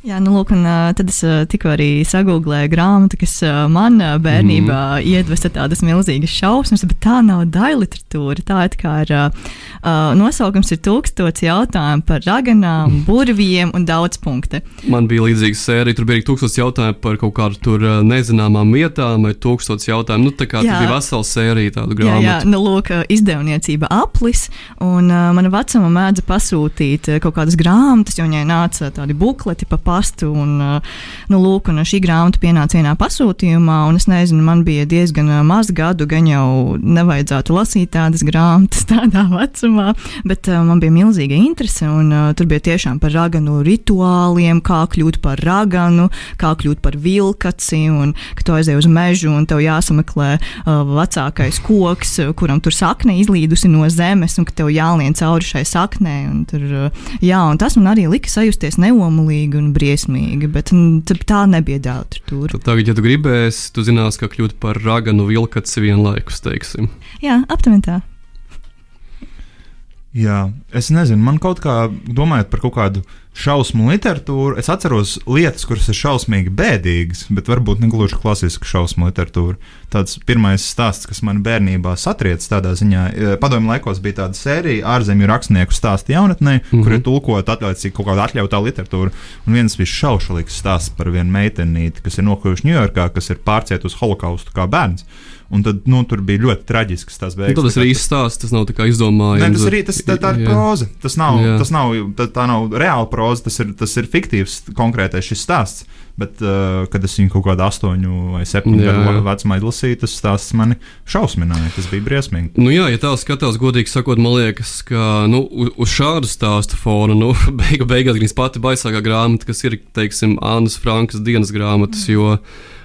Jā, nu, lūk, un tad es tikko arī sagūlēju grāmatu, kas man bērnībā mm. iedvesa tādas milzīgas šausmas, bet tā nav daļa literatūra. Tā ir kā ir, uh, nosaukums ir tūkstots jautājumu par raganām, burviem un daudz punktu. Man bija līdzīga sērija, tur bija arī tūkstots jautājumu par kaut kādu tur nezināmām vietām, vai tūkstots jautājumu. Nu, tā kā Jā. tur bija vesela sērija tādu Jā, grāmatu. jā, nu, lūk, izdevniecība aplis, un uh, mana vecuma mēdza pasūtīt kaut kādas grāmatas, jo viņai nāca tādi bukleti pa pastu, un, uh, nu, lūk, un šī grāmata pienāca vienā pasūtījumā, un es nezinu, man bija diezgan uh, maz gadu, gan jau nevajadzētu lasīt tādas grāmatas tādā vecumā, bet uh, man bija milzīga interese, un tur bija tiešām par raganu rituāliem, kā kļūt par raganu, kā kļūt par vilkaci, un ka tu aizej uz mežu, un tev jāsameklē vecākais koks, kuram tur sakne izlīdusi no zemes, un ka tev jālien cauri šai saknē. Un tur, jā, un tas man arī lika sajusties neomulīgi un briesmīgi, bet mm, tā nebija tur. Tad tagad, ja tu gribēsi, tu zināsi, kā kļūt par raganu vilkaci vienlaikus, teiksim. Jā, aptuveni tā. Jā, es nezinu, man kaut kā domājot par kaut kādu šausmu literatūru, es atceros lietas, kuras ir šausmīgi bēdīgas, bet varbūt ne gluži klasiska šausmu literatūra. Tāds pirmais stāsts, kas man bērnībā satriec tādā ziņā, eh, padomju laikos bija tāda sērija ārzemju rakstnieku stāstu jaunatnē, mm -hmm. kur ir tulkot atļauts kaut kāda atļautā literatūra. Un viens bija šaušalīgs stāsts par vienu meitenīti, kas ir nokļuvusi Ņujorkā, kas ir pārcietusi holokaustu kā bērns. Un tad nu, tur bija ļoti traģisks tas Nu, beigas. tad tas ir īsts stāsts, tas nav tā kā izdomājums. Nē, tas arī tas, tā, tā ir proza. Tas nav, Jā. tas nav, tā, tā nav reāla proza, tas ir, tas ir fiktīvs konkrētais šis stāsts. Bet, uh, kad es viņu kaut kādā astoņu vai septiņu gadu vecumā izlasīju, tas stāsts mani šausmināja. Tas bija briesmīgi. Nu, jā, ja tā skatās, godīgi sakot, man liekas, ka nu, uz šādu stāstu fona, nu, beigu, beigās gan pati baisākā grāmata, kas ir, teiksim, Annas Frankas dienas grāmatas, jo,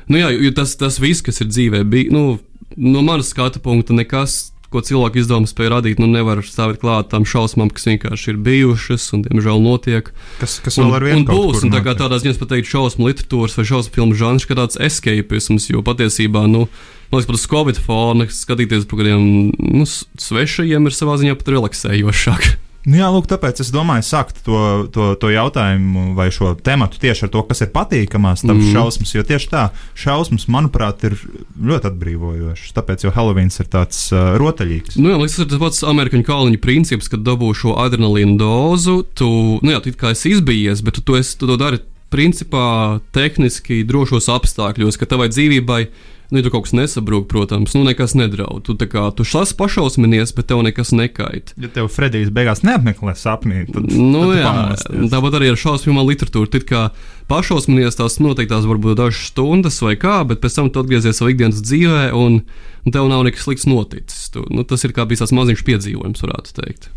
nu, jā, jo tas, tas viss, kas ir dzīvē, bija, nu, no manas skatu punkta nekas. Ko cilvēku izdevums spēja radīt, nu nevar stāvēt klāt tam šausmām, kas vienkārši ir bijušas un, diemžēl, notiek. Kas, kas Un, vēl ar vienu un būs, un tā kā notiek. tādā ziņā es pat teiktu, šausmu literatūras vai šausmu filmu žanrs, kā tāds escapisms, jo patiesībā, nu, man liekas, pat uz Covid fona skatīties par kādiem nu, svešajiem ir savā ziņā pat relaksējošāk. Nu, jā, lūk, tāpēc es domāju, sākt to, to, to jautājumu vai šo tematu tieši ar to, kas ir patīkamās tam mm. šausmas. Jo tieši tā, šausmas, manuprāt, ir ļoti atbrīvojošas. Tāpēc jau Helovīns ir tāds uh, rotaļīgs. Nu, jā, liekas, tas ir tas pats amerikāņu kalniņu princips, kad dabū šo adrenalīnu dozu. Tu, nu, jā, tu kā esi izbijies, bet tu, tu, esi, tu to dari principā tehniski drošos apstākļos, ka tavai dzīvībai Nu, ja tur kaut kas nesabrūk, protams, nu nekas nedraud. Tu kā tu šās pašausminies, bet tev nekas nekait. Ja tev Fredijs beigās neapmeklē sapnī, tad, nu, tad jā, pamosties. tāpat arī ar šausmīgu literatūru. Tad kā pašausminies tās noteiktās varbūt dažas stundas vai kā, bet pēc tam tu atgriezies savā ikdienas dzīvē un tev nav nekas slikts noticis. Tu, nu, tas ir kā bijis tāds maziņš piedzīvojums, varētu teikt.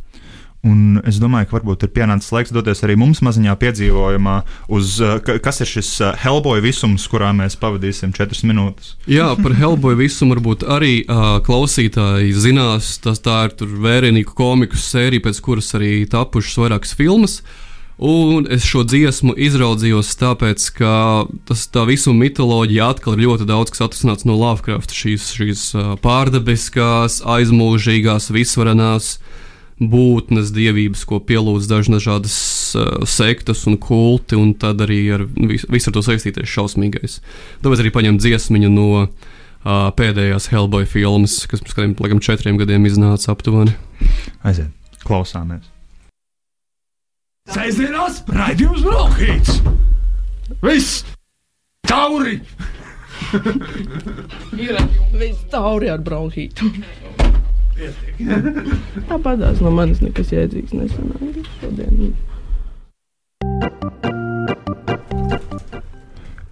Un es domāju, ka varbūt ir pienācis laiks doties arī mums maziņā piedzīvojumā, uz, uh, ka- kas ir šis uh, Hellboy visums, kurā mēs pavadīsim četras minūtes. Jā, par Hellboy visumu varbūt arī uh, klausītāji zinās. Tas tā ir vērienīgu komiku sērija, pēc kuras arī tapušas vairākas filmas. Un es šo dziesmu izraudzījos tāpēc, ka tas tā visu mitoloģija atkal ir ļoti daudz kas atrasināts no Lovecraft. Šīs, šīs uh, pārdabiskās, aizmūžīgās, visvarenās būtnes, dievības, ko pielūdz dažādas uh, sektas un kulti, un tad arī ar vis- visu ar to saistītais šausmīgais. Tāpēc arī paņem dziesmiņu no uh, pēdējās Hellboy filmas, kas pirms kādiem laikam, četriem gadiem iznāca aptuveni. Aiziet, klausāmies. Sēžamās raidījums Brokhīts. Viss! Tauri! Ir viss tauri ar bronhītu. Tāpatās no manis nekas jēdzīgs nesanāca šodien.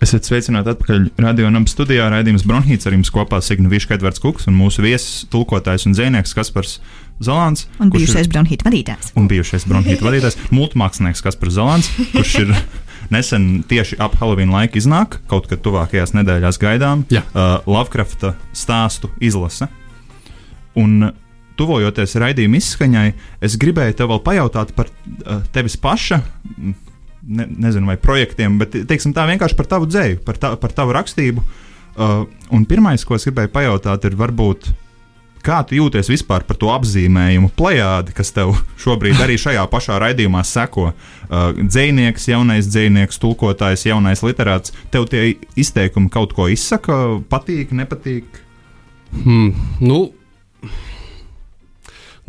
Esiet sveicināti atpakaļ radio naba studijā. Raidījums Bronhīts ar jums kopā Signa Viška, Edvards Kuks un mūsu viesis, tulkotājs un dzēnieks Kaspars Zalants. Un kurš ir- bijušais bronhīta vadītājs. un bijušais bronhīta vadītājs, multimākslinieks Kaspars Zalants, kurš ir nesen tieši ap Halloween laiku iznāk, kaut kad tuvākajās nedēļās gaidām, Jā. uh, Lovecrafta stāstu izlase. Un tuvojoties raidījuma izskaņai, es gribēju tev vēl pajautāt par uh, tevis paša. Ne, nezinu, vai projektiem, bet teiksim, tā vienkārši par tavu dzēju, par, ta, par tavu rakstību. Uh, un pirmais, ko es gribēju pajautāt, ir varbūt, Kā tu jūties vispār par to apzīmējumu plējādi, kas tev šobrīd arī šajā pašā raidījumā seko? Uh, dzēnieks, jaunais dzēnieks, tulkotājs, jaunais literāts. Tev tie izteikumi kaut ko izsaka, patīk, nepatīk. Hmm, nu,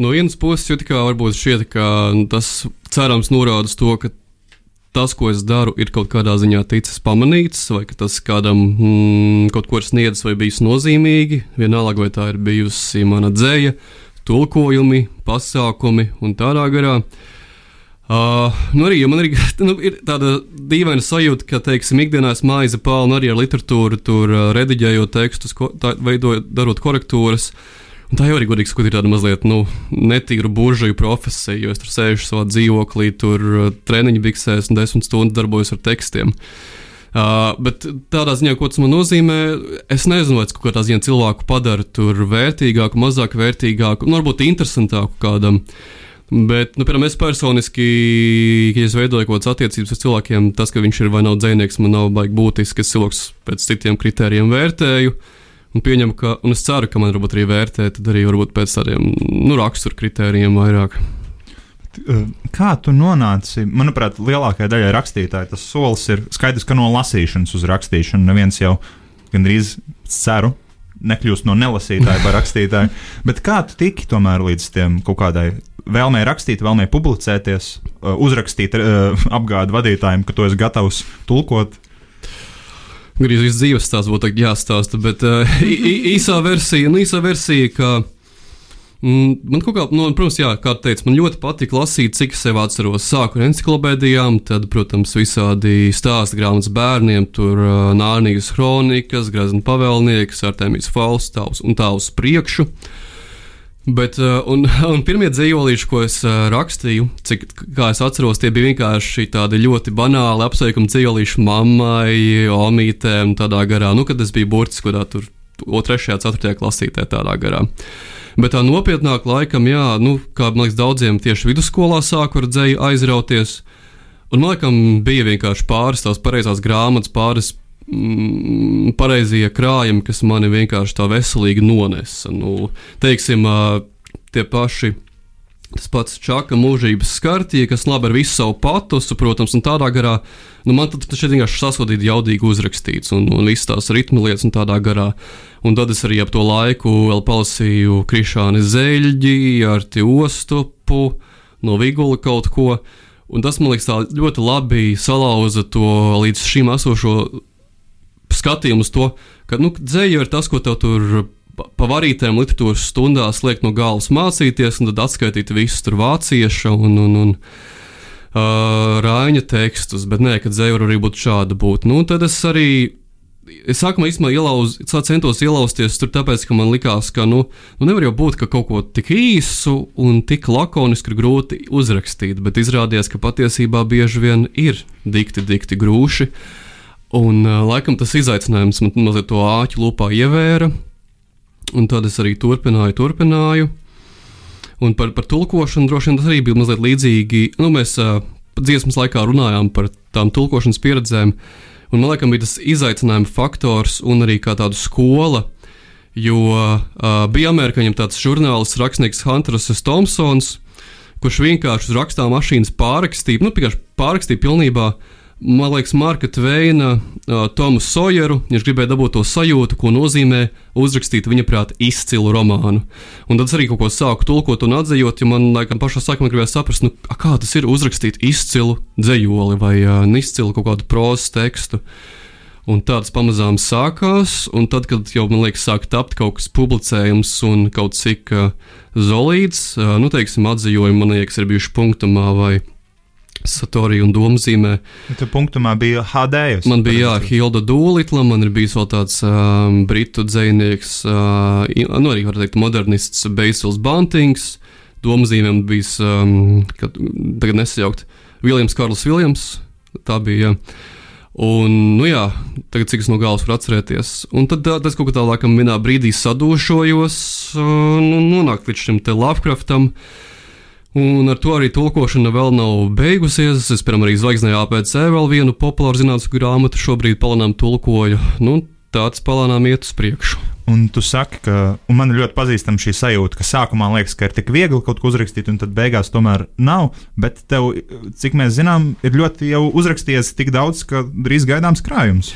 no vienas puses, tā kā varbūt šķiet, ka tas cerams norāda to, ka tas, ko es daru, ir kaut kādā ziņā ticis pamanīts, vai ka tas kādam mm, kaut ko ir sniedzis vai bijis nozīmīgi. Vienalga, vai tā ir bijusi mana dzēja, tulkojumi, pasākumi un tādā garā. Uh, nu arī, jo man arī, nu, ir tāda dīvaina sajūta, ka, teiksim, ikdienā es maizi pelnu arī ar literatūru, tur uh, rediģējot tekstus, ko, tā, veidojot, darot korektūras. Un tā jau arī godīgi sakot, ir tāda mazliet nu, netīra buržuju profesija, jo es tur sēžu savā dzīvoklī, tur uh, treniņu biksēs un desmit stundu darbojos ar tekstiem. Uh, bet tādā ziņā, ko tas man nozīmē, es nezinu, vai tas kaut kādā ziņā cilvēku padara tur vērtīgāku, mazāk vērtīgāku, nu, varbūt interesantāku kādam. Bet, nu, piemēram, es personiski, ja es veidoju kaut kādas attiecības ar cilvēkiem, tas, ka viņš ir vai nav dzinieks, man nav baigi būtiski. Es cilvēkus pēc citiem kritērijiem vērtēju. Un pieņemu, ka, un es ceru, ka man varbūt arī vērtē, tad arī varbūt pēc tādiem nu, rakstura kritērijiem vairāk. Uh, Kā tu nonāci? Manuprāt, lielākajai daļai rakstītāji tas solis ir skaidrs, ka no lasīšanas uz rakstīšanu neviens jau gandrīz ceru. Nekļūst no nelasītāja par rakstītāju. Bet kā tu tiki tomēr līdz tiem kaut kādai vēlmei rakstīt, vēlmei publicēties, uh, uzrakstīt uh, apgādu vadītājiem, ka tu esi gatavs tulkot? Gandrīz viss dzīves stāsts būtu jāstāsta, bet uh, īsā versija, nu, īsā versija, ka mm, man kaut kā, nu, protams, jā, kā teicu, man ļoti patīk lasīt, cik es sev atceros. Sāku ar enciklopēdijām, tad, protams, visādi stāstu grāmatas bērniem, tur uh, Nārnijas kronikas, Grazna pavēlnieks, Artemijas Faustāvs un tā uz priekšu. Bet, uh, un, un pirmie dzīslīši, ko es uh, rakstīju, cik es atceros, tie bija vienkārši tādi ļoti banāli apsveikumi dzīslīši mammai, omītēm, tādā garā. Nu, kad es biju burtiski kaut kādā tur 3. un 4. klasītē, tādā garā. Bet tā nopietnāk, laikam, jā, nu, kā man liekas, daudziem tieši vidusskolā sāku ar dzēju aizrauties. Un man liekas, bija vienkārši pāris tās pareizās grāmatas, pāris mm, pareizie krājumi, kas mani vienkārši tā veselīgi nonesa. Nu, teiksim, tie paši. Tas pats čaka mūžības skartie, kas labi ar visu savu patusu, protams, un tādā garā, nu, man tad šeit vienkārši sasodīti jaudīgi uzrakstīts, un, un viss tās ritmu lietas un tādā garā. Un tad es arī ap to laiku vēl palasīju Krišāni Zeļģi, ar Tiostopu, no Vigula kaut ko. Un tas man liekas ļoti labi salauza to līdz šim esošo skatījumu uz to, ka nu, dzēja ir tas, ko tev tur pa- pa varītēm literatūras stundās liek no galvas mācīties, un tad atskaitīt visus tur vācieša un, un, un uh, rāņa tekstus, bet nē, ka dzēja var arī būt šāda būt. Nu, tad es arī Es sākumā īstenībā ielauz, centos ielausties tur, tāpēc, ka man likās, ka nu, nu nevar jau būt, ka kaut ko tik īsu un tik lakonisku ir grūti uzrakstīt, bet izrādījās, ka patiesībā bieži vien ir dikti, dikti grūši. Un uh, laikam tas izaicinājums man mazliet to āķu lupā ievēra, un tad es arī turpināju, turpināju. Un par, par tulkošanu droši vien tas arī bija mazliet līdzīgi. Nu, mēs uh, dziesmas laikā runājām par tām tulkošanas pieredzēm. Un man liekas, bija tas izaicinājuma faktors un arī kā tāda skola. Jo uh, bija amerikāņiem tāds žurnālists, rakstnieks Hunters Thompsons, kurš vienkārši uz rakstām mašīnas pārrakstīja, nu, vienkārši pārrakstīja pilnībā, man liekas, Marka Tveina, uh, Tomu Sojeru. Viņš gribēja dabūt to sajūtu, ko nozīmē uzrakstīt viņa prātā izcilu romānu. Un tad es arī kaut ko sāku tulkot un atzīt, jo man, laikam, pašā sākumā gribēja saprast, nu, kā tas ir uzrakstīt izcilu dzējoli vai uh, izcilu kaut kādu prozas tekstu. Un tāds pamazām sākās, un tad, kad jau, man liekas, sāk tapt kaut kas publicējams un kaut cik uh, zolīts, uh, nu, teiksim, atzījumi, man liekas, ir bijuši punktumā vai satorī un domzīmē. Tur punktumā bija HD. Man bija, jā, Hilda Dūlitla, man ir bijis vēl tāds um, britu dzinieks, uh, nu, arī, var teikt, modernists Beisils Bantings, domzīmēm bijis, um, kad, tagad nesajaukt, Viljams Karls Viljams, tā bija, jā. Un, nu jā, tagad cik es no galvas varu atcerēties. Un tad tā, tas kaut kā tā laikam vienā brīdī sadūšojos un nu, nonākt līdz šim te Lovecraftam. Un ar to arī tulkošana vēl nav beigusies. Es, piemēram, arī Zvaigznē APC vēl vienu populāru zinātnīs grāmatu šobrīd palēnām tulkoju. Nu, tāds palēnām iet uz priekšu. Un tu saki, ka man ir ļoti pazīstama šī sajūta, ka sākumā liekas, ka ir tik viegli kaut ko uzrakstīt, un tad beigās tomēr nav. Bet tev, cik mēs zinām, ir ļoti jau uzrakstījies tik daudz, ka drīz gaidāms krājums.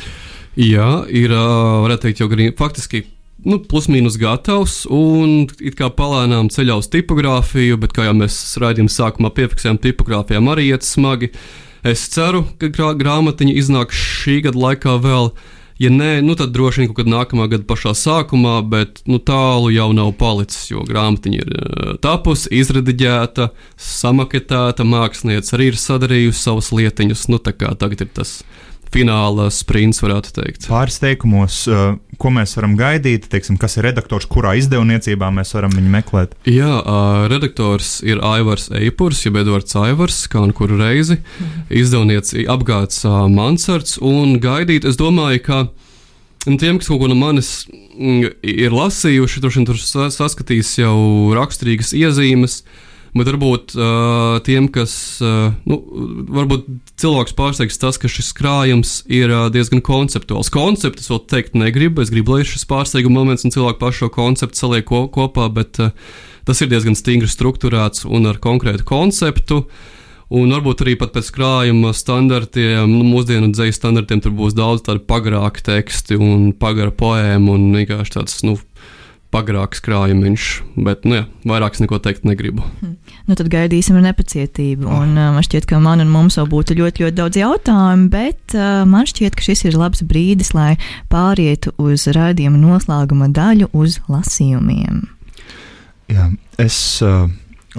Jā, ir, varētu teikt, jau faktiski. Nu, plus-mínus gatavs, un it kā palēnām ceļā uz tipogrāfiju, bet kā jau mēs raidījuma sākumā piefiksējām, tipogrāfijām arī iet smagi. Es ceru, ka grā, grāmatiņa iznāks šī gada laikā vēl. Ja nē, nu tad droši vien kaut kad nākamā gada pašā sākumā, bet nu, tālu jau nav palicis, jo grāmatiņa ir uh, tapusi, izrediģēta, samaketēta, mākslinieca arī ir sadarījusi savas lietiņas. Nu, tā kā tagad ir tas fināla sprints, varētu teikt. Pāris teikumos, uh, ko mēs varam gaidīt, teiksim, kas ir redaktors, kurā izdevniecībā mēs varam viņu meklēt. Jā, uh, redaktors ir Aivars Eipurs, jeb Edvards Aivars, kā un kuru reizi. Izdevnieci apgāds uh, Mansards un gaidīt, es domāju, ka un tiem, kas kaut ko no manis mm, ir lasījuši, droši vien tur sa- saskatīs jau raksturīgas iezīmes. Bet varbūt uh, tiem, kas. Uh, nu, varbūt cilvēks pārsteigs tas, ka šis krājums ir uh, diezgan konceptuāls. Koncepts vēl teikt negribu. Es gribu, lai šis pārsteiguma moments un cilvēki pašu konceptu saliek ko, kopā, bet uh, tas ir diezgan stingri strukturēts un ar konkrētu konceptu. Un varbūt arī pēc krājuma standartiem, nu, mūsdienu dzīslu standartiem, tur būs daudz tādu pagarāku tekstu un pagara poēmu un vienkārši tāds, nu, pagarāks krājumiņš. Bet, nu, jā, vairāk es neko teikt negribu. Nu, tad gaidīsim ar nepacietību. Un, uh, man šķiet, ka man un mums vēl būtu ļoti, ļoti daudz jautājumu, bet uh, man šķiet, ka šis ir labs brīdis, lai pārietu uz raidījuma noslēguma daļu, uz lasījumiem. Jā, es, uh,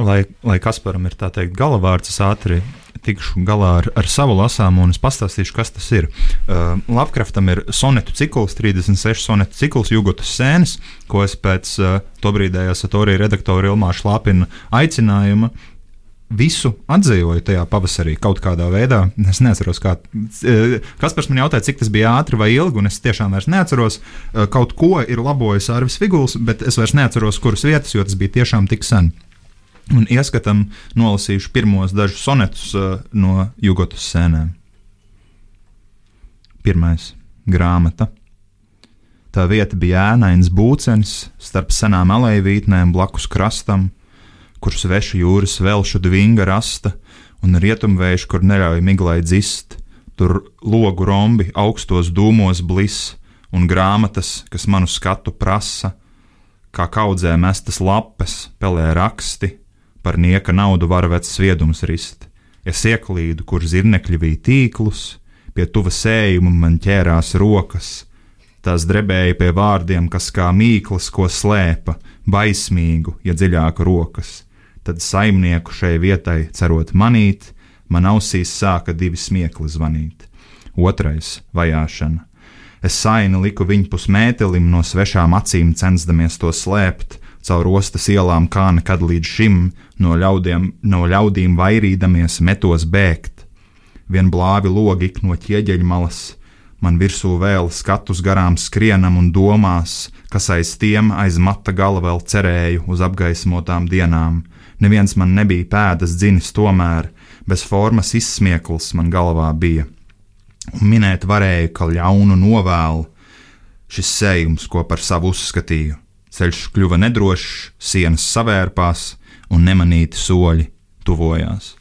lai, lai Kasparam ir tā teikt galavārds, es ātri tikšu galā ar, ar savu lasāmu, un es pastāstīšu, kas tas ir. Uh, Lovecraftam ir sonetu cikls, 36 sonetu cikls, Jugotas sēnes, ko es pēc uh, to brīdējā Satorija redaktora Ilmā Šlāpina aicinājuma visu atzīvoju tajā pavasarī kaut kādā veidā. Es neatceros, kā. eh, Kaspars man jautāja, cik tas bija ātri vai ilgi, un es tiešām vairs neatceros. Eh, Kaut ko ir labojis Arvis Figuls, bet es vairs neatceros, kuras vietas, jo tas bija tiešām tik sen. Un ieskatam nolasīšu pirmos dažus sonetus uh, no Jugotas sēnēm. Pirmais - grāmata. Tā vieta bija ēnains būcenis starp senām alejvītnēm blakus krastam, kur sveša jūras velšu dvinga rasta un rietumvējš, kur neļauj miglai dzist, tur logu rombi augstos dūmos blis un grāmatas, kas manu skatu prasa, kā kaudzē mestas lapes, pelē raksti, par nieka naudu var vec sviedums rist. Es ieklīdu, kur zirnekļi bija tīklus, pie tuva sējuma man ķērās rokas. Tās drebēja pie vārdiem, kas kā mīklas, ko slēpa, baismīgu, ja dziļāk rokas. Tad saimnieku šai vietai cerot manīt, man ausīs sāka divi smiekli zvanīt. Otrais - vajāšana. Es saini liku viņu pusmētelim no svešām acīm, censdamies to slēpt, caur ostas ielām kā nekad līdz šim, no, ļaudiem, no ļaudīm vairīdamies metos bēgt. Vien blāvi logi ik no ķieģeļa malas, man virsū vēl skatus garām skrienam un domās, kas aiz tiem aiz mata gala vēl cerēju uz apgaismotām dienām. Neviens man nebija pēdas dzinis tomēr, bez formas izsmiekls man galvā bija. Un minēt varēju, ka ļaunu novēlu šis sējums, ko par savu uzskatīju. Ceļš kļuva nedrošs, sienas savērpās un nemanīti soļi tuvojās.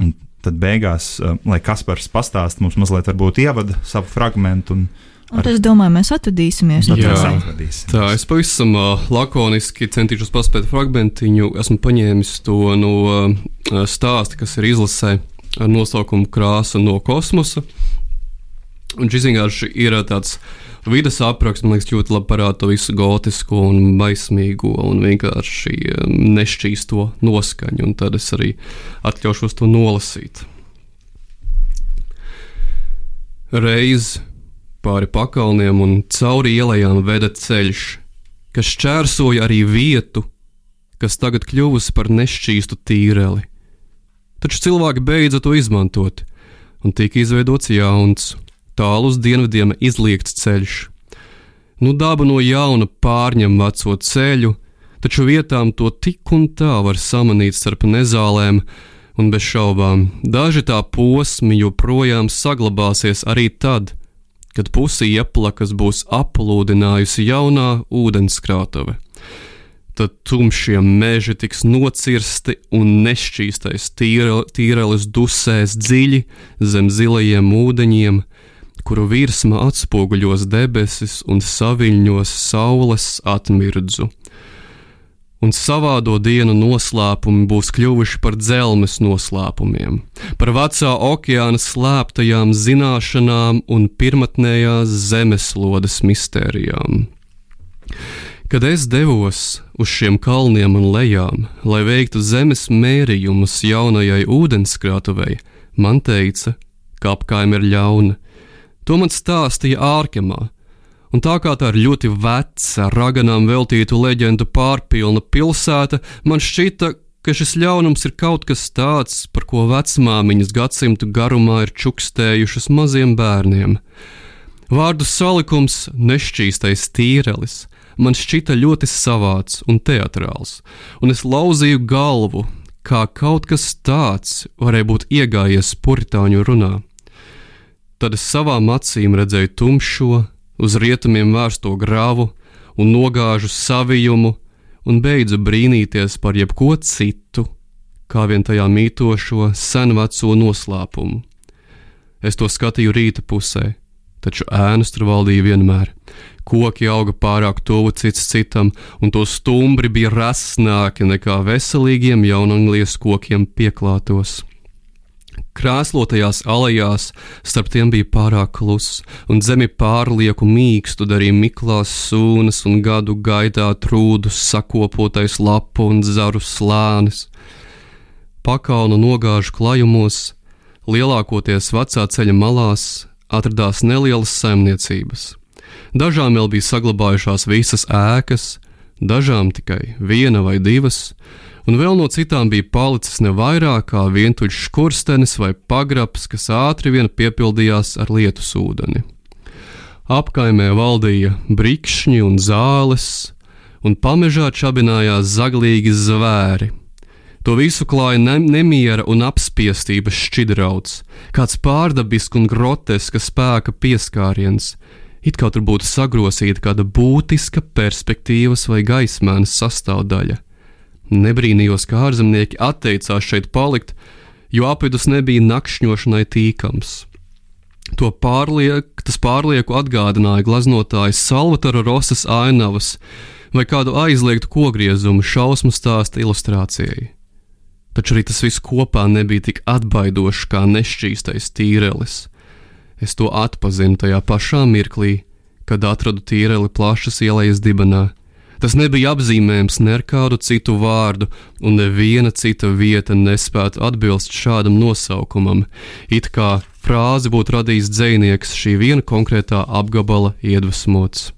Un tad beigās, uh, lai Kaspars pastāst mums mazliet ievada savu fragment. Un, Un es domāju, mēs atradīsimies. Jā. atradīsimies. Tā, es pavisam uh, lakoniski centīšos paspēt fragmentiņu. Esmu paņēmis to no uh, stāsta, kas ir izlasē ar nosaukumu Krāsa no kosmosa. Un šis vienkārši ir uh, tāds vidas apraksts, man liekas, ļoti labi parāda to visu gotisko un baismīgo un vienkārši um, nešķīsto noskaņu. Un tad es arī atļaušos to nolasīt. Reiz pāri pakalniem un cauri ielām veda ceļš, kas šķērsoja arī vietu, kas tagad kļuvusi par nešķīstu tīreli. Taču cilvēki beidza to izmantot, un tika izveidots jauns, tālu uz dienvidiem izliekts ceļš. Nu, daba no jauna pārņem veco ceļu, taču vietām to tik un tā var samanīt starp nezālēm, un bez šaubām daži tā posmi joprojām saglabāsies arī tad, kad pusi ieplakas būs aplūdinājusi jaunā ūdenskrātuve. Tad tumšie meži tiks nocirsti un nešķīstais tīre- tīrelis dusēs dziļi zem zilajiem ūdeņiem, kuru virsma atspoguļos debesis un saviņos saules atmirdzu. Un savādo dienu noslēpumi būs kļuvuši par dzelmes noslēpumiem, par vecā okeāna slēptajām zināšanām un pirmotnējās zemeslodes mistērijām. Kad es devos uz šiem kalniem un lejām, lai veiktu zemes mērījumus jaunajai ūdenskrātuvei, man teica, ka apkaime ir ļauna. To man stāstīja ārkemā, un tā kā tā ir ļoti veca, raganām veltītu leģendu pārpilna pilsēta, man šķita, ka šis ļaunums ir kaut kas tāds, par ko vecmāmiņas gadsimtu garumā ir čukstējušas maziem bērniem. Vārdu salikums nešķīstais tīrelis man šķita ļoti savāds un teatrāls, un es lauzīju galvu, kā kaut kas tāds varēja būt iegājies puritāņu runā. Tad es savām acīm redzēju tumšo, uz rietumiem vērsto grāvu un nogāžu savijumu, un beidzu brīnīties par jebko citu, kā vien tajā mītošo senveco noslēpumu. Es to skatīju rīta pusē, taču ēnas tur valdīja vienmēr. Koki auga pārāk tuvu cits citam, un to stumbri bija rasnāki nekā veselīgiem jaunanglies kokiem pieklātos. Krāslotajās alejās starp tiem bija pārāk kluss, un zemi pārlieku mīkstu darīja miklās sūnas un gadu gaitā trūdus sakopotais lapu un zaru slānis. Pakaunu nogāžu klājumos, lielākoties vecā ceļa malās, atradās nelielas saimniecības. Dažām vēl bija saglabājušās visas ēkas, dažām tikai viena vai divas, un vēl no citām bija palicis ne vairāk kā vientuļš skurstenis vai pagrabs, kas ātri vien piepildījās ar lietus ūdeni. Apkaimē valdīja brikšņi un zāles, un pamežā čabinājās zaglīgi zvēri. To visu klāja ne nemiera un apspiestības šķidrauts, kāds pārdabisks un groteska spēka pieskāriens, it kā tur būtu sagrosīta kāda būtiska perspektīvas vai gaismēnas sastāvdaļa. Nebrīnījos, kā ārzemnieki atteicās šeit palikt, jo apvidus nebija nakšņošanai tīkams. To pārliek, tas pārlieku atgādināja gleznotājas Salvatore Rosas ainavas vai kādu aizliegtu kogriezumu šausmu stāsta ilustrācijai. taču arī tas viss kopā nebija tik atbaidošs kā nešķīstais tīrelis. Es to atpazinu tajā pašā mirklī, kad atradu tīreli plašas ielas dibenā. Tas nebija apzīmējams ne ar kādu citu vārdu, un neviena cita vieta nespētu atbilst šādam nosaukumam, it kā frāzi būtu radījis dzinieks šī viena konkrētā apgabala iedvesmots.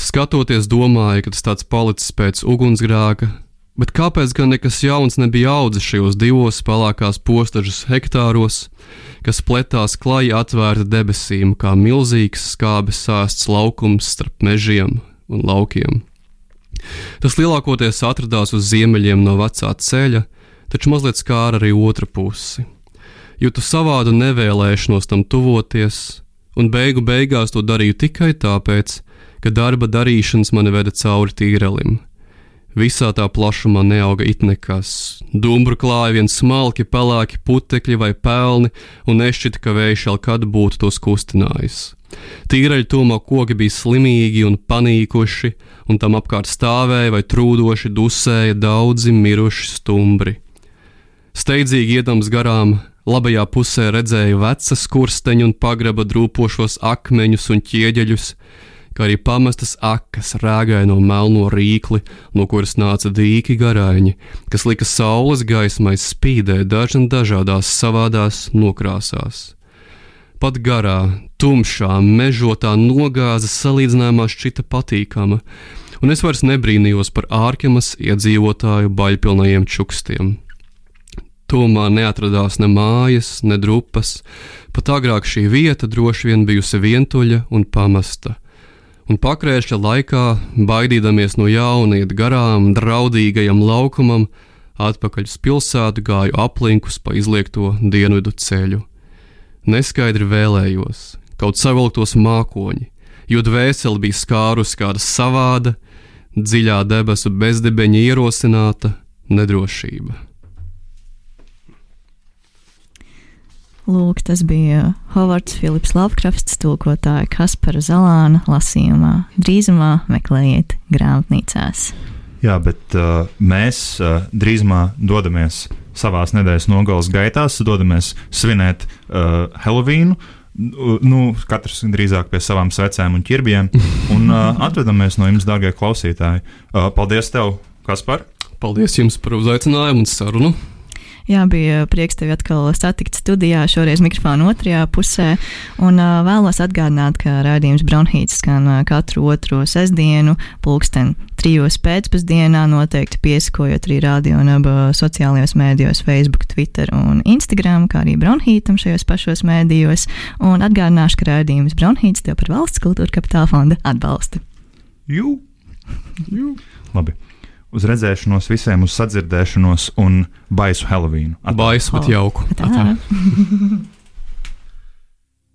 Skatoties, domāju, ka tas tāds palicis pēc ugunsgrēka, bet kāpēc gan nekas jauns nebija audzis šajos divos pelēkās postažas hektāros, kas pletās klāji atvērta debesīm, kā milzīgs skābes sāsts laukums starp mežiem un laukiem. Tas lielākoties atradās uz ziemeļiem no vecā ceļa, taču mazliet skāra arī otru pusi. Jūtu savādu nevēlēšanos tam tuvoties, un beigu beigās to darīju tikai tāpēc, ka darba darīšanas mani veda cauri tīrelim. Visā tā plašumā neauga it nekas. Dumbru klāja vien smalki, pelēki putekļi vai pelni, un nešķita, ka vējš jau kad būtu tos kustinājis. Tīreļu tomā koki bija slimīgi un panīkuši, un tam apkārt stāvēja vai trūdoši dusēja daudzi miruši stumbri. Steidzīgi iedams garām, labajā pusē redzēju vecas kursteņu un pagraba drūpošos akmeņus un ķieģeļus, kā arī pamestas akas rēgāja no melno rīkli, no kuras nāca dīki garaiņi, kas lika saules gaismai spīdēt dažādās savādās nokrāsās. Pat garā, tumšā, mežotā nogāze salīdzinājumā šķita patīkama, un es vairs nebrīnījos par ārkemas iedzīvotāju baļpilnajiem čukstiem. Tomā neatradās ne mājas, ne drupas, pat agrāk šī vieta droši vien bijusi vientuļa un pamesta. Un pakrēšļa laikā, baidīdamies no jauna iet garām draudīgajam laukumam, atpakaļ uz pilsētu gāju aplinkus pa izliekto dienvidu ceļu. Neskaidri vēlējos, kaut savilktos mākoņi, jo dvēseli bija skārus kāda savāda, dziļā debesu bezdibeņa ierosināta nedrošība. Lūk, tas bija Hovards Filips Lavkrafts, tulkotāja Kaspara Zalāna lasījumā. Drīzumā meklējiet grāmatnīcās. Jā, bet uh, mēs uh, drīzumā dodamies savās nedēļas nogalas gaitās, dodamies svinēt uh, Helovīnu. Nu, katrs drīzāk pie savām svecēm un ķirbjiem. Un uh, atvedamies no jums, dārgie klausītāji. Uh, paldies tev, Kaspar! Paldies jums par uzaicinājumu un sarunu! Jā, bija prieks tevi atkal satikt studijā, šoreiz mikrofona otrajā pusē. Un vēlos atgādināt, ka rādījums Bronhīts skan katru otro sestdienu, pulksten trijos pēcpusdienā, noteikti piesakojot arī radio un abu sociālajos mēdījos, Facebook, Twitter un Instagram, kā arī Bronhītam šajos pašos mēdījos. Un atgādināšu, ka rādījums Bronhīts tev par valsts kultūra kapitāla fonda atbalstu. Jū! Jū. Labi! Uz redzēšanos, visiem uz sadzirdēšanos un baisu Helovīnu. Baisu, bet jauku. Tā.